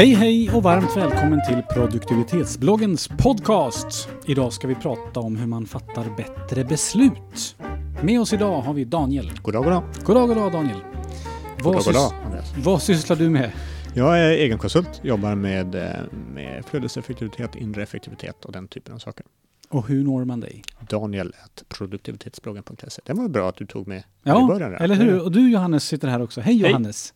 Hej hej och varmt välkommen till produktivitetsbloggens podcast. Idag ska vi prata om hur man fattar bättre beslut. Med oss idag har vi Daniel. Goddag, goddag. Goddag, goddag Daniel. Vad, Goddag, goddag, sys- Andreas. vad sysslar du med? Jag är egenkonsult, jobbar med, eh, med flödeseffektivitet, inre effektivitet och den typen av saker. Och hur når man dig? Daniel produktivitetsbloggen.se. Det var bra att du tog med i Ja, början. där. eller hur? Och du Johannes sitter här också. Hej Hej. Johannes.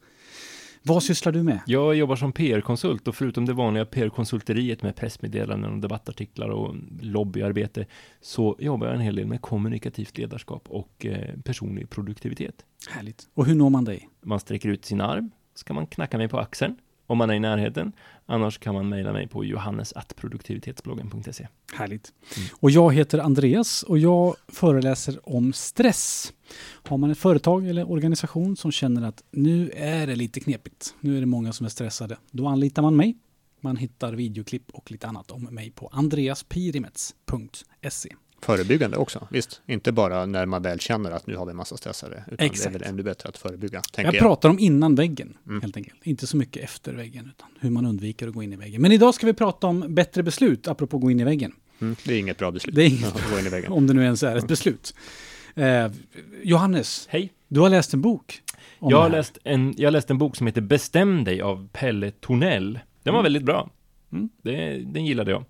Vad sysslar du med? Jag jobbar som PR-konsult och förutom det vanliga PR-konsulteriet med pressmeddelanden och debattartiklar och lobbyarbete så jobbar jag en hel del med kommunikativt ledarskap och eh, personlig produktivitet. Härligt. Och hur når man dig? Man sträcker ut sin arm, så kan man knacka mig på axeln om man är i närheten. Annars kan man mejla mig på johannes.produktivitetsbloggen.se. Härligt. Mm. Och jag heter Andreas och jag föreläser om stress. Har man ett företag eller organisation som känner att nu är det lite knepigt, nu är det många som är stressade, då anlitar man mig. Man hittar videoklipp och lite annat om mig på andreaspirimets.se. Förebyggande också, visst. Inte bara när man väl känner att nu har vi en massa stressade. Utan Exakt. det är väl ännu bättre att förebygga, Jag jag. pratar om innan väggen, Mm. helt enkelt. Inte så mycket efter väggen, utan hur man undviker att gå in i väggen. Men idag ska vi prata om bättre beslut, apropå gå in i väggen. Mm, det är inget bra beslut. Det är inget att gå in i väggen. Om det nu ens är ett beslut. Eh, Johannes, Hej! du har läst en bok. Jag har, läst en, jag har läst en bok som heter Bestäm dig av Pelle Tornell. Den var Mm. väldigt bra. Mm. Det, den gillade jag.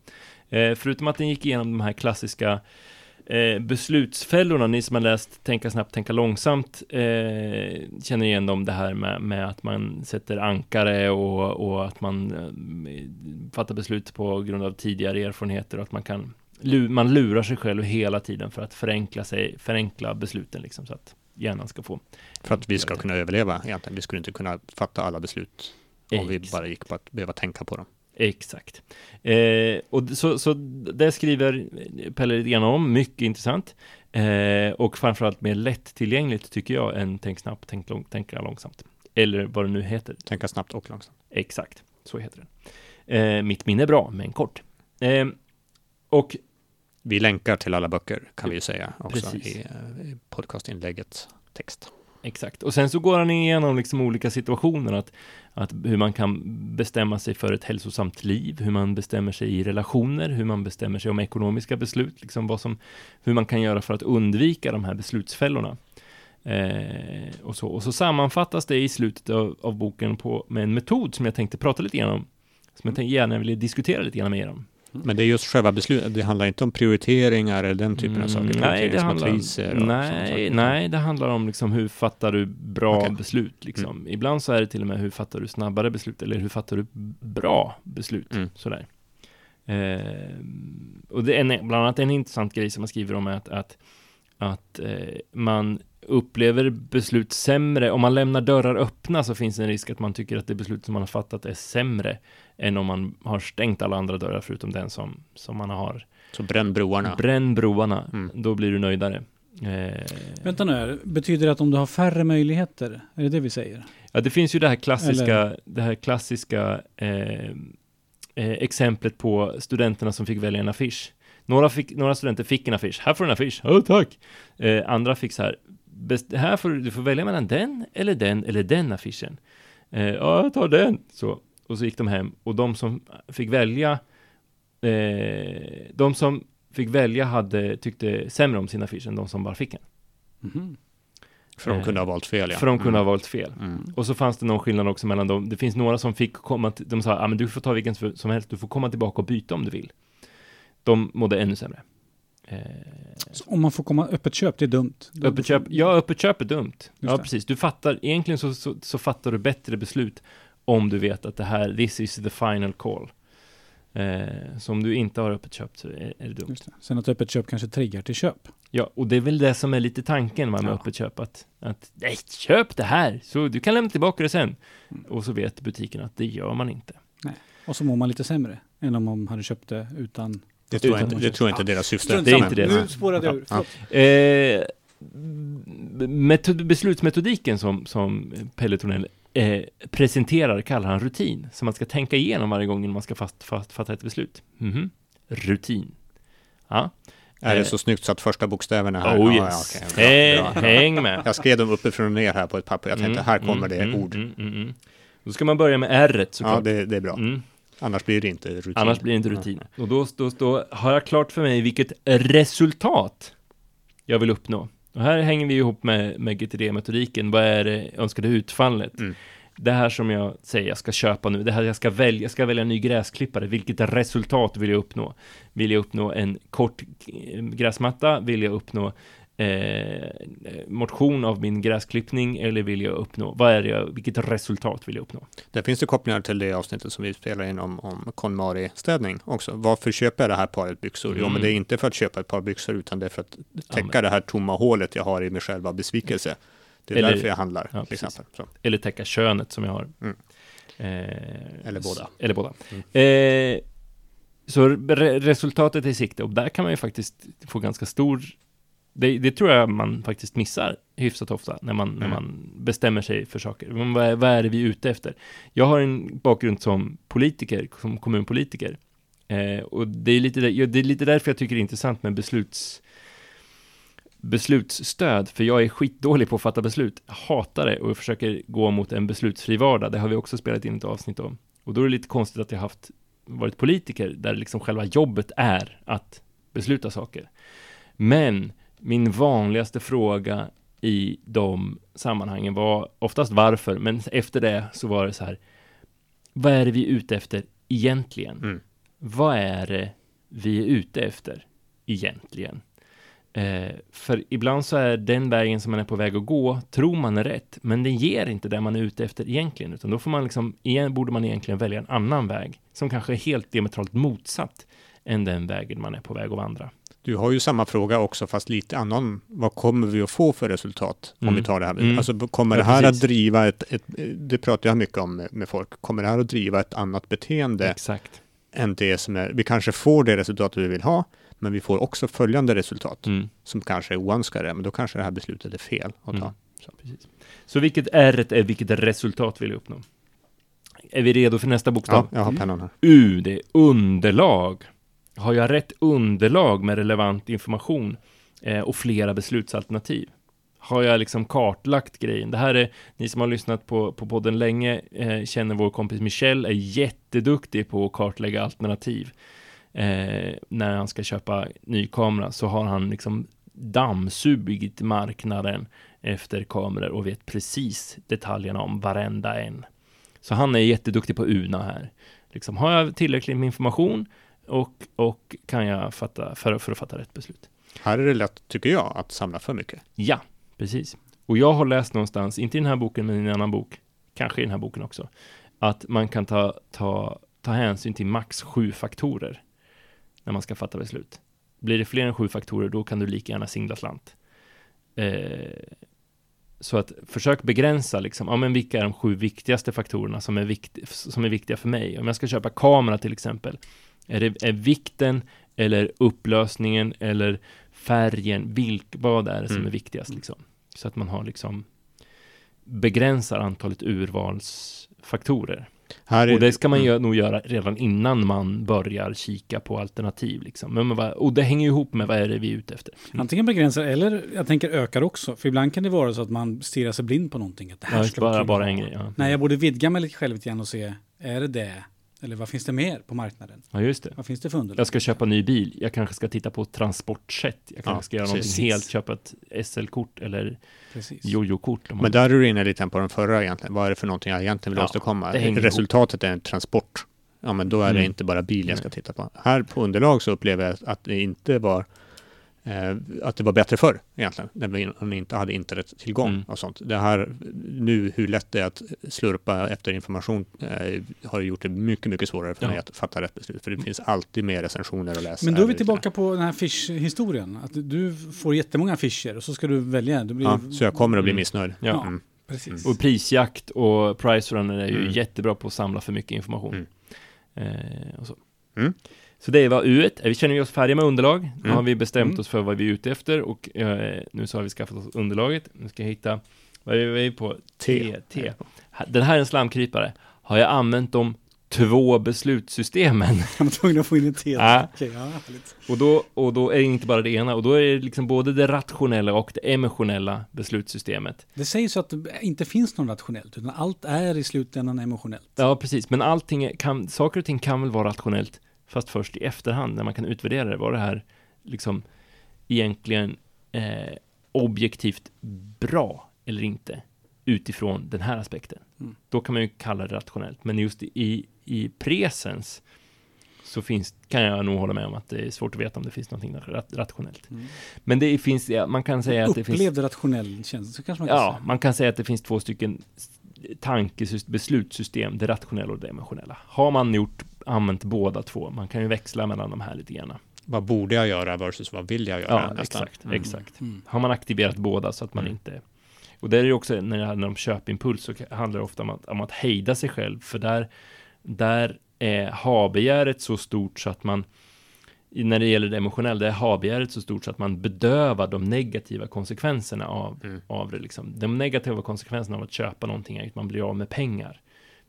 Eh, förutom att den gick igenom de här klassiska eh, beslutsfällorna, ni som har läst Tänka snabbt, tänka långsamt, eh, känner igen dem, det här med, med att man sätter ankare och, och att man eh, fattar beslut på grund av tidigare erfarenheter och att man kan man lurar sig själv hela tiden för att förenkla sig, förenkla besluten liksom, så att hjärnan ska få För att vi ska kunna överleva egentligen. Vi skulle inte kunna fatta alla beslut om vi Exakt. bara gick på att behöva tänka på dem. Exakt. Eh, och så, så det skriver Pelle lite grann om, mycket intressant. Eh, och framförallt mer lättillgängligt tycker jag än Tänk snabbt, tänk lång, tänka långsamt. Eller vad det nu heter. Tänka snabbt och långsamt. Exakt, så heter den. Eh, mitt minne är bra, men kort. Eh, och Vi länkar till alla böcker kan vi ju säga också Precis. i, eh, i podcastinläggets text. Exakt. Och sen så går han igenom liksom olika situationer, att, att hur man kan bestämma sig för ett hälsosamt liv, hur man bestämmer sig i relationer, hur man bestämmer sig om ekonomiska beslut, liksom vad som, hur man kan göra för att undvika de här beslutsfällorna. Eh, och, så. och så sammanfattas det i slutet av, av boken på, med en metod som jag tänkte prata lite grann om, som jag tänkte gärna ville diskutera lite grann med er om. Men det är just själva beslutet, det handlar inte om prioriteringar eller den typen av saker. Mm, nej, det handlar, nej, nej, det handlar om liksom hur fattar du bra. Mm. beslut. Liksom. Ibland så är det till och med hur fattar du snabbare beslut eller hur fattar du bra beslut. Mm. Sådär. Eh, och det är en, bland annat en intressant grej som man skriver om är att, att, att eh, man upplever beslut sämre. Om man lämnar dörrar öppna så finns en risk att man tycker att det beslut som man har fattat är sämre än om man har stängt alla andra dörrar förutom den som, som man har. Så bränn broarna. Bränn broarna, Mm. då blir du nöjdare. Eh, Vänta nu, här. betyder det att om du har färre möjligheter? Är det det vi säger? ja, det finns ju det här klassiska, Eller- det här klassiska eh, eh, exemplet på studenterna som fick välja en affisch. Några, fick, några studenter fick en affisch. Här får du en affisch. Ja, tack. Eh, andra fick så här. Här får du, du får välja mellan den eller den eller den affischen. Eh, ja, jag tar den. Så. Och så gick de hem. Och de som fick välja, eh, de som fick välja hade, tyckte sämre om sin affisch än de som bara fick en. Mhm. För de Eh, kunde ha valt fel, ja. För de kunde Mm. ha valt fel. Mm. Och så fanns det någon skillnad också mellan dem. Det finns några som fick komma, till, de sa, ah, men du får ta vilken som helst, du får komma tillbaka och byta om du vill. De mådde ännu sämre. Eh, Så om man får komma öppet köp, det är dumt? Då- öppet köp, ja, öppet köp är dumt. Ja, det. precis. Du fattar, egentligen så, så, så fattar du bättre beslut om du vet att det här, this is the final call. Eh, så om du inte har öppet köp så är, är det dumt. Just det. Sen att öppet köp kanske triggar till köp. Ja, och det är väl det som är lite tanken med Ja. öppet köp, att, att nej, köp det här, så du kan lämna tillbaka det sen. Mm. Och så vet butiken att det gör man inte. Och så mår man lite sämre än om man hade köpt det utan... Det tror jag inte, det tror jag inte är deras syfte. Det är inte det. Nu spårade jag ur. Ja. Eh, metod, beslutsmetodiken som, som Pelle Tornell eh, presenterar kallar han rutin, som man ska tänka igenom varje gång man ska fast, fast, fatta ett beslut. Mhm. Rutin. Ja. Är det Eh, så snyggt så att första bokstäverna här? Oh yes. ja, okej, bra, Eh, bra, bra. Häng med. Jag skrev dem uppifrån och ner här på ett papper. Jag tänkte, Mm, här kommer mm, det mm, ord. mm, mm, mm. Då ska man börja med R Ja, det, det är bra. Annars blir det inte rutin. Annars blir det inte rutin. Och då, då, då har jag klart för mig vilket resultat jag vill uppnå. Och här hänger vi ihop med, med GTD-metodiken. Vad är det önskade utfallet? Mm. Det här som jag säger jag ska köpa nu, det här jag ska välja, jag ska välja en ny gräsklippare. Vilket resultat vill jag uppnå? Vill jag uppnå en kort eh, gräsmatta? Vill jag uppnå eh, motion av min gräsklippning? Eller vill jag uppnå, vad är det jag, vilket resultat vill jag uppnå? Där finns det kopplingar till det avsnittet som vi spelar in om, om KonMari-städning också. Varför köper jag det här paret byxor? Jo, Mm. men det är inte för att köpa ett par byxor, utan det är för att täcka men- det här tomma hålet jag har i mig själv av besvikelse. Det är Eller- därför jag handlar, Ja, till exempel. Så. Eller täcka könet som jag har. Mm. Eh, Eller båda. Eller båda. Mm. Eh, så re resultatet är i sikte och där kan man ju faktiskt få ganska stor det, det tror jag man faktiskt missar hyfsat ofta när man, när Mm. man bestämmer sig för saker. Men vad, är, vad är det vi är ute efter? Jag har en bakgrund som politiker, som kommunpolitiker. Eh, och det är, lite, det är lite därför jag tycker det är intressant med besluts beslutsstöd, för jag är skitdålig på att fatta beslut. Jag hatar det och jag försöker gå mot en beslutsfri vardag. Det har vi också spelat in ett avsnitt om. Och då är det lite konstigt att jag haft varit politiker där liksom själva jobbet är att besluta saker. Men min vanligaste fråga i de sammanhangen var oftast varför, men efter det så var det så här. Vad är det vi är ute efter egentligen? Mm. Vad är det vi är ute efter egentligen? Eh, för ibland så är den vägen som man är på väg att gå, tror man är rätt, men den ger inte det man är ute efter egentligen, utan då får man liksom, igen, borde man egentligen välja en annan väg, som kanske är helt diametralt motsatt än den vägen man är på väg att vandra. Du har ju samma fråga också, fast lite annan. Vad kommer vi att få för resultat? Om Mm. vi tar det här. Mm. Alltså, kommer Ja, det här precis. att driva ett, ett, det pratar jag mycket om med, folk, kommer det här att driva ett annat beteende Exakt. än det som är, vi kanske får det resultat vi vill ha, men vi får också följande resultat Mm. som kanske är oönskade, men då kanske det här beslutet är fel att ta. Mm. Så, precis. så vilket R är vilket resultat vill jag uppnå? Är vi redo för nästa bokstav? Ja, jag har pennan här. U, det är underlag. Har jag rätt underlag med relevant information eh, och flera beslutsalternativ? Har jag liksom kartlagt grejen? Det här är, ni som har lyssnat på, på podden länge eh, känner vår kompis Michel är jätteduktig på att kartlägga alternativ. Eh, när han ska köpa ny kamera så har han liksom dammsugit marknaden efter kameror och vet precis detaljerna om varenda en. Så han är jätteduktig på UNA här. Liksom, har jag tillräckligt med information och, och kan jag fatta, för, för att fatta rätt beslut? Här är det lätt, tycker jag, att samla för mycket. Ja, precis. Och jag har läst någonstans, inte i den här boken, men i en annan bok, kanske i den här boken också, att man kan ta, ta, ta hänsyn till max sju faktorer när man ska fatta beslut. Blir det fler än sju faktorer, då kan du lika gärna singla slant. Eh, så att försök begränsa liksom, ja men vilka är de sju viktigaste faktorerna som är, vikt, som är viktiga för mig? Om jag ska köpa kamera till exempel, är det är vikten eller upplösningen eller färgen, vilk, vad är det som Mm. är viktigast liksom? Så att man har liksom begränsar antalet urvalsfaktorer. Och det ska man mm. gö- nog göra redan innan man börjar kika på alternativ liksom. Men, vad- och det hänger ihop med vad är det vi är ute efter. Antingen begränsar eller jag tänker ökar också. För ibland kan det vara så att man stirrar sig blind på någonting. Att det här Ja, ska vara bara, kul bara en grej. Ja. Nej, jag borde vidga mig lite själv grann och se, är det det? Eller vad finns det mer på marknaden? ja, just det. Vad finns det för underlag? Jag ska köpa ny bil. Jag kanske ska titta på transportsätt. Jag kanske Ja, ska göra precis. någonting helt, köpa ett SL-kort eller jojo-kort. Men där är du inne lite på den förra egentligen. Vad är det för någonting jag egentligen vill Ja, åstadkomma? det Resultatet är en transport. Ja, men då är det Mm. inte bara bil jag ska Nej. titta på. Här på underlag så upplever jag att det inte var att det var bättre förr egentligen, när vi inte hade internettillgång Mm. och sånt. Det här nu, hur lätt det är att slurpa efter information eh, har gjort det mycket, mycket svårare för Ja. mig att fatta rätt beslut. För det finns alltid mer recensioner att läsa. Men då är vi tillbaka på den här fish-historien. Att du får jättemånga affischer och så ska du välja. Det blir... Ja, så jag kommer att bli Mm. missnöjd. Ja. Mm. Precis. Och prisjakt och price runner är ju Mm. jättebra på att samla för mycket information. Mm. Eh, och så. Så det var U1. Vi känner oss färdiga med underlag. Nu Mm. har vi bestämt Mm. oss för vad vi är ute efter och eh, nu så har vi skaffat oss underlaget. Nu ska jag hitta, vad är vi på? T. T. Den här är en slamkrypare. Har jag använt dem två beslutssystemen. Jag var tvungen att få in ett. Ja. Okej, ja. Och då, och då är det inte bara det ena, och då är det liksom både det rationella och det emotionella beslutssystemet. Det sägs ju att det inte finns något rationellt, utan allt är i slutändan emotionellt. Ja, precis. Men allting kan, saker och ting kan väl vara rationellt, fast först i efterhand, när man kan utvärdera det. Var det här liksom egentligen eh, objektivt bra eller inte? Utifrån den här aspekten. Mm. Då kan man ju kalla det rationellt. Men just i, i presens så finns, kan jag nog hålla med om att det är svårt att veta om det finns någonting rat, rationellt. Mm. Men det finns, ja, man kan säga att det finns Upplevd rationell känsla, så kanske man kan Ja, säga. man kan säga att det finns två stycken tankesystem, beslutssystem, det rationella och det emotionella. Har man gjort, använt båda två, man kan ju växla mellan de här lite grann. Vad borde jag göra versus vad vill jag göra? Ja, nästan. exakt, Mm. exakt. Mm. Har man aktiverat båda så att man Mm. inte... Och det är ju också när det handlar om köpimpuls så handlar det ofta om att, om att hejda sig själv, för där, där är ha-begäret så stort så att man när det gäller det emotionella, det är ha-begäret så stort så att man bedövar de negativa konsekvenserna av, Mm. av det. Liksom. De negativa konsekvenserna av att köpa någonting är att man blir av med pengar.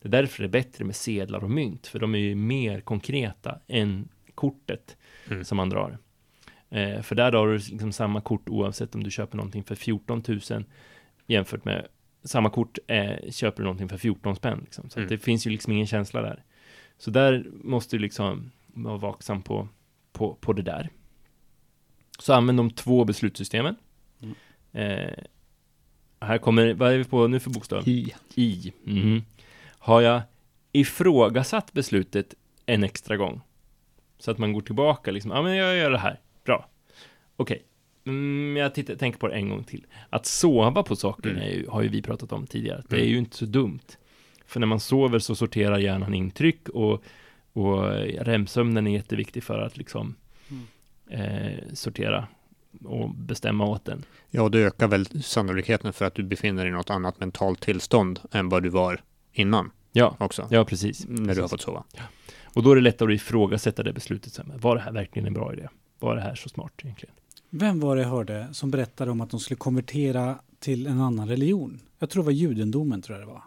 Det är därför det är bättre med sedlar och mynt, för de är ju mer konkreta än kortet Mm. som man drar. Eh, för där har du liksom samma kort oavsett om du köper någonting för 14 000 jämfört med samma kort eh, köper du någonting för 14 spänn. Liksom. Så Mm. det finns ju liksom ingen känsla där. Så där måste du liksom vara vaksam på, på, på det där. Så använd de två beslutssystemen. Mm. Eh, här kommer, vad är vi på nu för bokstav? I. I. Mhm. Har jag ifrågasatt beslutet en extra gång? Så att man går tillbaka liksom, ja men jag gör det här, bra. Okej, mm, jag tittar, tänker på det en gång till. Att sova på saker Mm. är ju, har ju vi pratat om tidigare, det är Mm. ju inte så dumt. För när man sover så sorterar hjärnan intryck och, och REM-sömnen är jätteviktig för att liksom Mm. eh, sortera och bestämma åt den. Ja, det ökar väl sannolikheten för att du befinner dig i något annat mentalt tillstånd än vad du var innan Ja, också. ja precis. När du har precis. fått sova. Och då är det lättare att ifrågasätta det beslutet sen. Var det här verkligen en bra idé? Var det här så smart egentligen? Vem var det jag hörde som berättade om att de skulle konvertera till en annan religion? Jag tror det var judendomen, tror jag det var.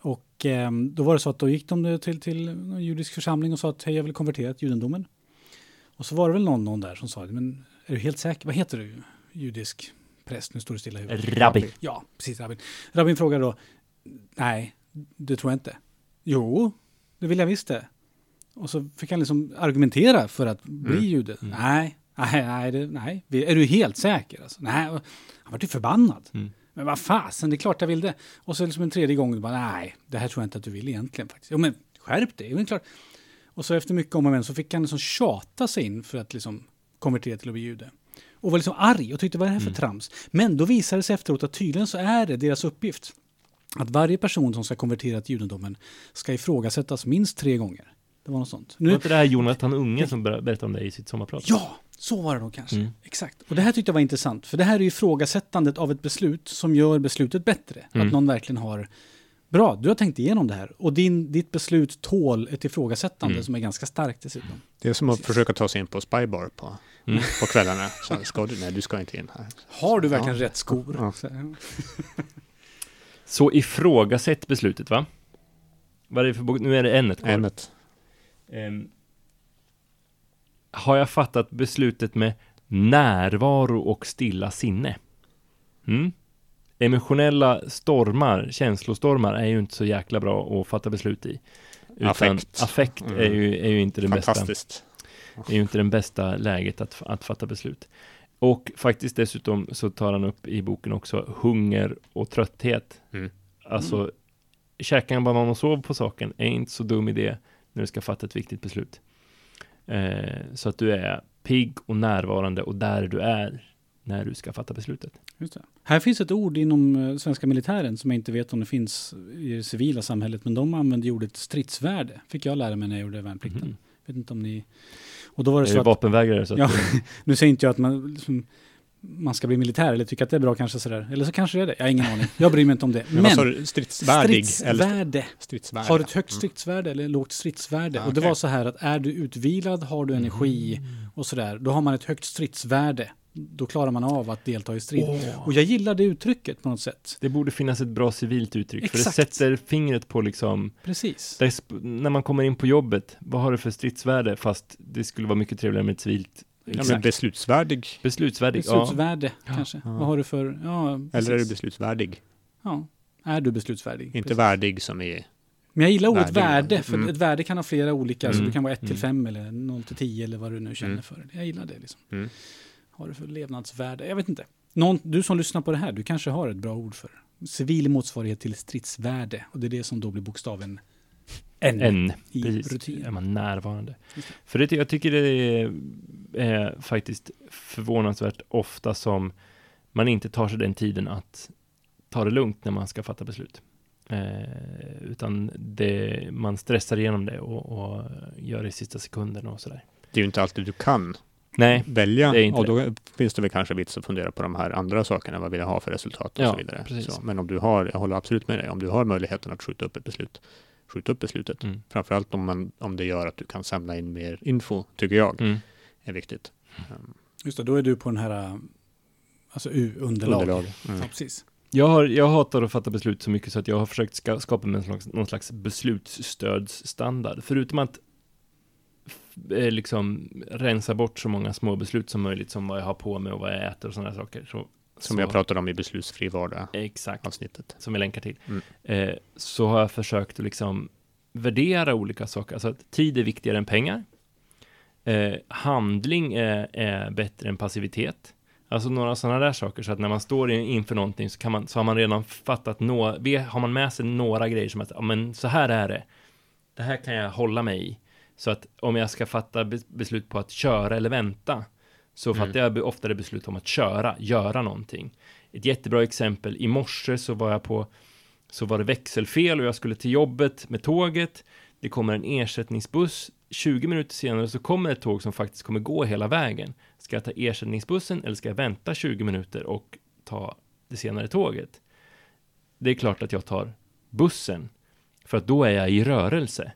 Och ehm, då var det så att då gick de till, till en judisk församling och sa att hej, jag vill konvertera till judendomen. Och så var det väl någon, någon där som sa, men är du helt säker? Vad heter du? Judisk präst, nu står det stilla i huvudet. Rabbi. Ja, precis, rabbin. Rabbin frågade då, nej, det tror jag inte. Jo, det vill jag visst det. Och så fick han liksom argumentera för att bli Mm. jude. Mm. Nej, nej, nej, det, nej. Är du helt säker? Alltså? Nej, han var ju förbannad. Mm. Men vad fasen, det är klart jag vill det. Och så liksom en tredje gång, bara, nej, det här tror jag inte att du vill egentligen faktiskt. Jo, men skärp dig, det är klart. Och så efter mycket om och men så fick han liksom tjata sig in för att liksom konvertera till att bli jude. Och var liksom arg och tyckte vad är det här för Mm. trams? Men då visade det sig efteråt att tydligen så är det deras uppgift. Att varje person som ska konvertera till judendomen ska ifrågasättas minst tre gånger. Det var något sånt. Var Nu, inte det här Jonathan Unge som ber- berättade om det i sitt sommarprat? ja, så var det nog kanske. Mm. Exakt. Och det här tyckte jag var intressant. För det här är ju ifrågasättandet av ett beslut som gör beslutet bättre. Mm. Att någon verkligen har Bra, du har tänkt igenom det här. Och din, ditt beslut tål ett ifrågasättande Mm. som är ganska starkt dessutom. Det är som att Precis. försöka ta sig in på Spybar på, Mm. på kvällarna. Så ska du? Nej, du ska inte in här. Har du verkligen Ja. rätt skor? Ja. Så, ifrågasätt beslutet, va? Vad är det för bok? Nu är det ämnet kvar. Ämnet. Ehm, har jag fattat beslutet med närvaro och stilla sinne? Mm? Emotionella stormar, känslostormar är ju inte så jäkla bra att fatta beslut i. Utan Affekt. affekt Mm. är, ju, är ju inte det bästa. Fantastiskt. är ju inte den bästa läget att, att fatta beslut. Och faktiskt dessutom så tar han upp i boken också hunger och trötthet. Mm. Alltså, käka en banan och sov på saken är inte så dum idé när du ska fatta ett viktigt beslut. Eh, så att du är pigg och närvarande och där du är när du ska fatta beslutet. Just det. Här finns ett ord inom eh, svenska militären som jag inte vet om det finns i det civila samhället. Men de använder ordet stridsvärde. Fick jag lära mig när jag gjorde värnplikten. Mhm. Vet inte om ni... Och då var det Är så du att... vapenvägrare så Ja, nu säger inte jag att man, liksom, man ska bli militär eller tycker att det är bra kanske sådär. Eller så kanske det är det. Jag har ingen aning. Jag bryr mig inte om det. Men, Men? Stridsvärdig? Stridsvärde. stridsvärd? Har du ett högt stridsvärde eller lågt stridsvärde? Ah, Och det var så här att är du utvilad, har du energi och sådär, då har man ett högt stridsvärde då klarar man av att delta i strid. Åh. Och jag gillar det uttrycket på något sätt. Det borde finnas ett bra civilt uttryck, för Exakt. det sätter fingret på liksom, Precis. när man kommer in på jobbet, vad har du för stridsvärde? Fast det skulle vara mycket trevligare med ett civilt Ja, men beslutsvärdig. beslutsvärdig. Ja. Beslutsvärde kanske. Ja. Vad har du för... Ja, Eller är du beslutsvärdig? Ja. Är du beslutsvärdig? Inte Precis. värdig som är... Men jag gillar ordet värde, för mm. ett värde kan ha flera olika. Så Mm. det kan vara 1 till Mm. 5 eller 0 till 10 eller vad du nu känner Mm. för. Jag gillar det liksom. Mm. Har du för levnadsvärde? Jag vet inte. Någon, du som lyssnar på det här, du kanske har ett bra ord för. Civil motsvarighet till stridsvärde. Och det är det som då blir bokstaven N. En, I precis. rutin. Är man närvarande. Det. För det, jag tycker det är, är faktiskt förvånansvärt ofta som man inte tar sig den tiden att ta det lugnt när man ska fatta beslut. Eh, utan det, man stressar igenom det och, och gör det i sista sekunden och sådär. Det är ju inte alltid du kan Nej, välja. det är inte och då finns det väl kanske vits att fundera på de här andra sakerna. Vad vill jag ha för resultat och Ja, så vidare. precis. Så, men om du har, jag håller absolut med dig, om du har möjligheten att skjuta upp ett beslut, skjut upp beslutet. mm. Framförallt om, man, om det gör att du kan samla in mer info, tycker jag, Mm. är viktigt. Um, Just det, då är du på den här alltså U-underlag. underlag. Mm. Ja, precis. Jag, har, jag hatar att fatta beslut så mycket så att jag har försökt ska, skapa mig någon slags, någon slags beslutsstödsstandard. Förutom att eh, liksom rensa bort så många små beslut som möjligt, som vad jag har på mig och vad jag äter och sådana saker. Så, Som så, jag pratade om i beslutsfri vardag Exakt, avsnittet. som jag länkar till. Mm. Eh, så har jag försökt att liksom värdera olika saker. Alltså att tid är viktigare än pengar. Eh, handling är, är bättre än passivitet. Alltså några sådana där saker. Så att när man står in- inför någonting så, kan man, så har man redan fattat några, har man med sig några grejer som att, ja men så här är det. Det här kan jag hålla mig i. Så att om jag ska fatta be- beslut på att köra eller vänta, så Mm. fattar jag be- oftare beslut om att köra, göra någonting. Ett jättebra exempel, i morse så var jag på, så var det växelfel och jag skulle till jobbet med tåget. Det kommer en ersättningsbuss. 20 minuter senare så kommer ett tåg som faktiskt kommer gå hela vägen. Ska jag ta ersättningsbussen eller ska jag vänta 20 minuter och ta det senare tåget? Det är klart att jag tar bussen, för att då är jag i rörelse.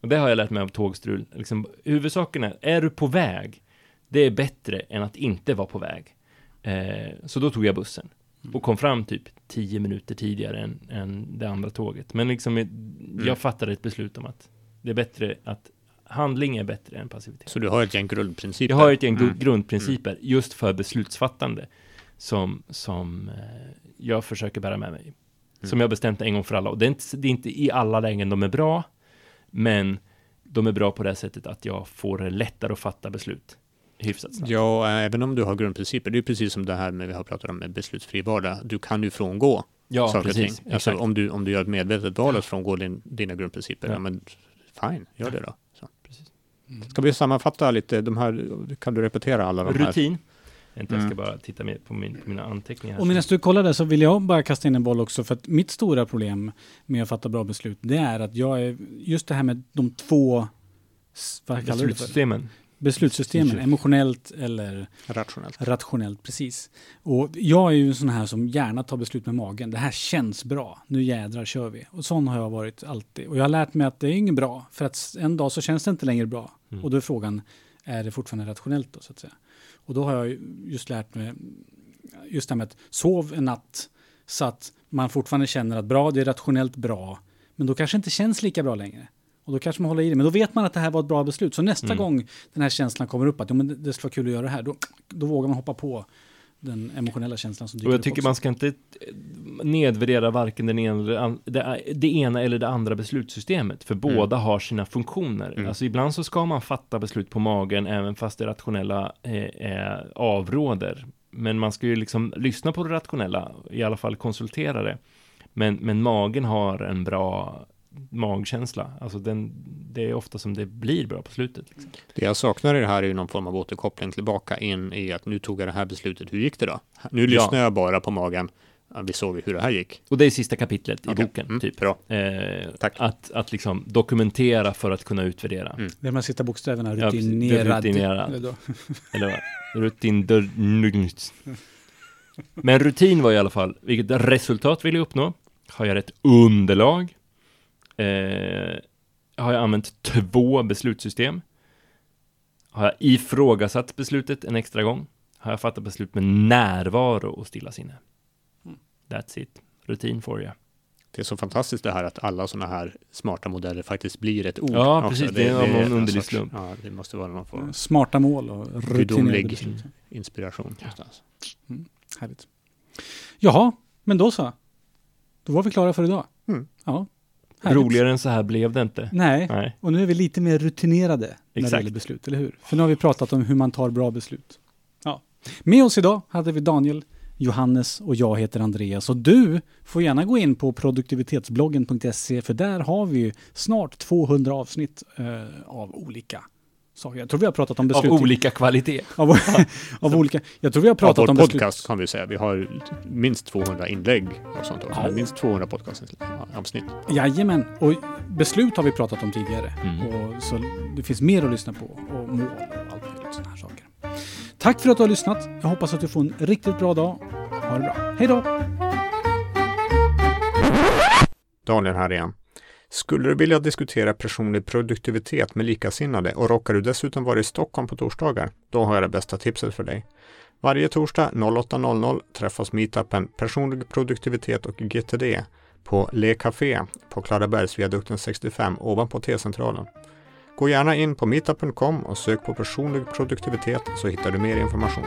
Och det har jag lärt mig av tågstrul. Liksom, huvudsaken är, är du på väg, det är bättre än att inte vara på väg. Eh, så då tog jag bussen och kom fram typ 10 minuter tidigare än, än det andra tåget. Men liksom, jag Mm. fattade ett beslut om att det är bättre att handling är bättre än passivitet. Så du har ett gäng grundprinciper. Jag har ett gäng Mm. grundprinciper just för beslutsfattande som, som eh, jag försöker bära med mig. Som Mm. jag har bestämt en gång för alla. Och det är, inte, det är inte i alla lägen de är bra, men de är bra på det sättet att jag får det lättare att fatta beslut hyfsat snabbt. Ja, även om du har grundprinciper. Det är ju precis som det här med vi har pratat om med beslutsfri vardag. Du kan ju frångå Ja, saker och ting. precis. Alltså, Exakt. om, du, om du gör ett medvetet val att frångå din, dina grundprinciper, Ja. ja. men fine, gör det då. Så. Precis. Mm. Ska vi sammanfatta lite, de här, kan du repetera alla de här? Rutin. Vänta, jag ska Mm. bara titta på, min, på mina anteckningar. här. Och medan du kollar där så vill jag bara kasta in en boll också. För att mitt stora problem med att fatta bra beslut, det är att jag är, just det här med de två, vad kallar du det för? Beslutssystemen. Beslutssystemen, Beslut. emotionellt eller Rationellt. rationellt, precis. Och jag är ju en sån här som gärna tar beslut med magen. Det här känns bra, nu jädrar kör vi. Och sån har jag varit alltid. Och jag har lärt mig att det är inget bra, för att en dag så känns det inte längre bra. Mm. Och då är frågan, är det fortfarande rationellt då så att säga? Och då har jag ju just lärt mig, just det här med att sov en natt så att man fortfarande känner att bra, det är rationellt bra, men då kanske inte känns lika bra längre. Och då kanske man håller i det, men då vet man att det här var ett bra beslut. Så nästa Mm. gång den här känslan kommer upp, att ja, men det, skulle vara kul att göra det här, då, då vågar man hoppa på den emotionella känslan som dyker Och jag upp tycker också. man ska inte eh, nedvärdera varken den ena det, det ena eller det andra beslutssystemet, för båda har sina funktioner. Mm. Alltså ibland så ska man fatta beslut på magen, även fast det rationella eh, är avråder. Men man ska ju liksom lyssna på det rationella, i alla fall konsultera det. Men, men magen har en bra magkänsla. Alltså den, det är ofta som det blir bra på slutet. Liksom. Det jag saknar i det här är ju någon form av återkoppling tillbaka in i att nu tog jag det här beslutet, hur gick det då? Nu lyssnar jag bara på magen, Ja, vi såg hur det här gick. Och det är sista kapitlet i Okej. boken, Mm, typ. Bra. Eh, Tack. Att, att liksom dokumentera för att kunna utvärdera. Mm. Det är de här sista bokstäverna, Ja, rutinerad. Rutinerad. Eller. Eller? Rutin... Men rutin var i alla fall, vilket resultat vill jag uppnå? Har jag rätt underlag? Eh, har jag använt två beslutssystem? Har jag ifrågasatt beslutet en extra gång? har jag fattat beslut med närvaro och stillasinne. That's it. Rutin for you. Det är så fantastiskt det här att alla sådana här smarta modeller faktiskt blir ett ord. Ja, också. precis. Det är av någon en underlig slump. Ja, det måste vara någon form av Smarta mål och Gudomlig. inspiration. Någonstans. Härligt. Jaha, men då så. Då var vi klara för idag. Mm. Ja. Härligt. Roligare än så här blev det inte. Nej, Nej. och nu är vi lite mer rutinerade när det Exakt. gäller beslut, eller hur? För nu har vi pratat om hur man tar bra beslut. Ja. Med oss idag hade vi Daniel, Johannes och jag heter Andreas. Och du får gärna gå in på produktivitetsbloggen.se för där har vi snart 200 avsnitt eh, av olika saker. Jag tror vi har pratat om Av beslut. olika kvalitet. Av, av olika. Jag tror vi har pratat vår om beslut. podcast kan vi säga. Vi har minst 200 inlägg och sånt också. Ja. Minst 200 podcastavsnitt. Jajamän, och beslut har vi pratat om tidigare. Mm. Och så det finns mer att lyssna på och mål och allt möjligt sådana här saker. Tack för att du har lyssnat. Jag hoppas att du får en riktigt bra dag. Ha det bra. Hej då! Daniel här igen. Skulle du vilja diskutera personlig produktivitet med likasinnade och råkar du dessutom vara i Stockholm på torsdagar? Då har jag det bästa tipset för dig. Varje torsdag 08.00 träffas meetupen Personlig produktivitet och GTD på Le Café på Klarabergsviadukten 65 ovanpå T-centralen. Gå gärna in på meetup.com och sök på personlig produktivitet så hittar du mer information.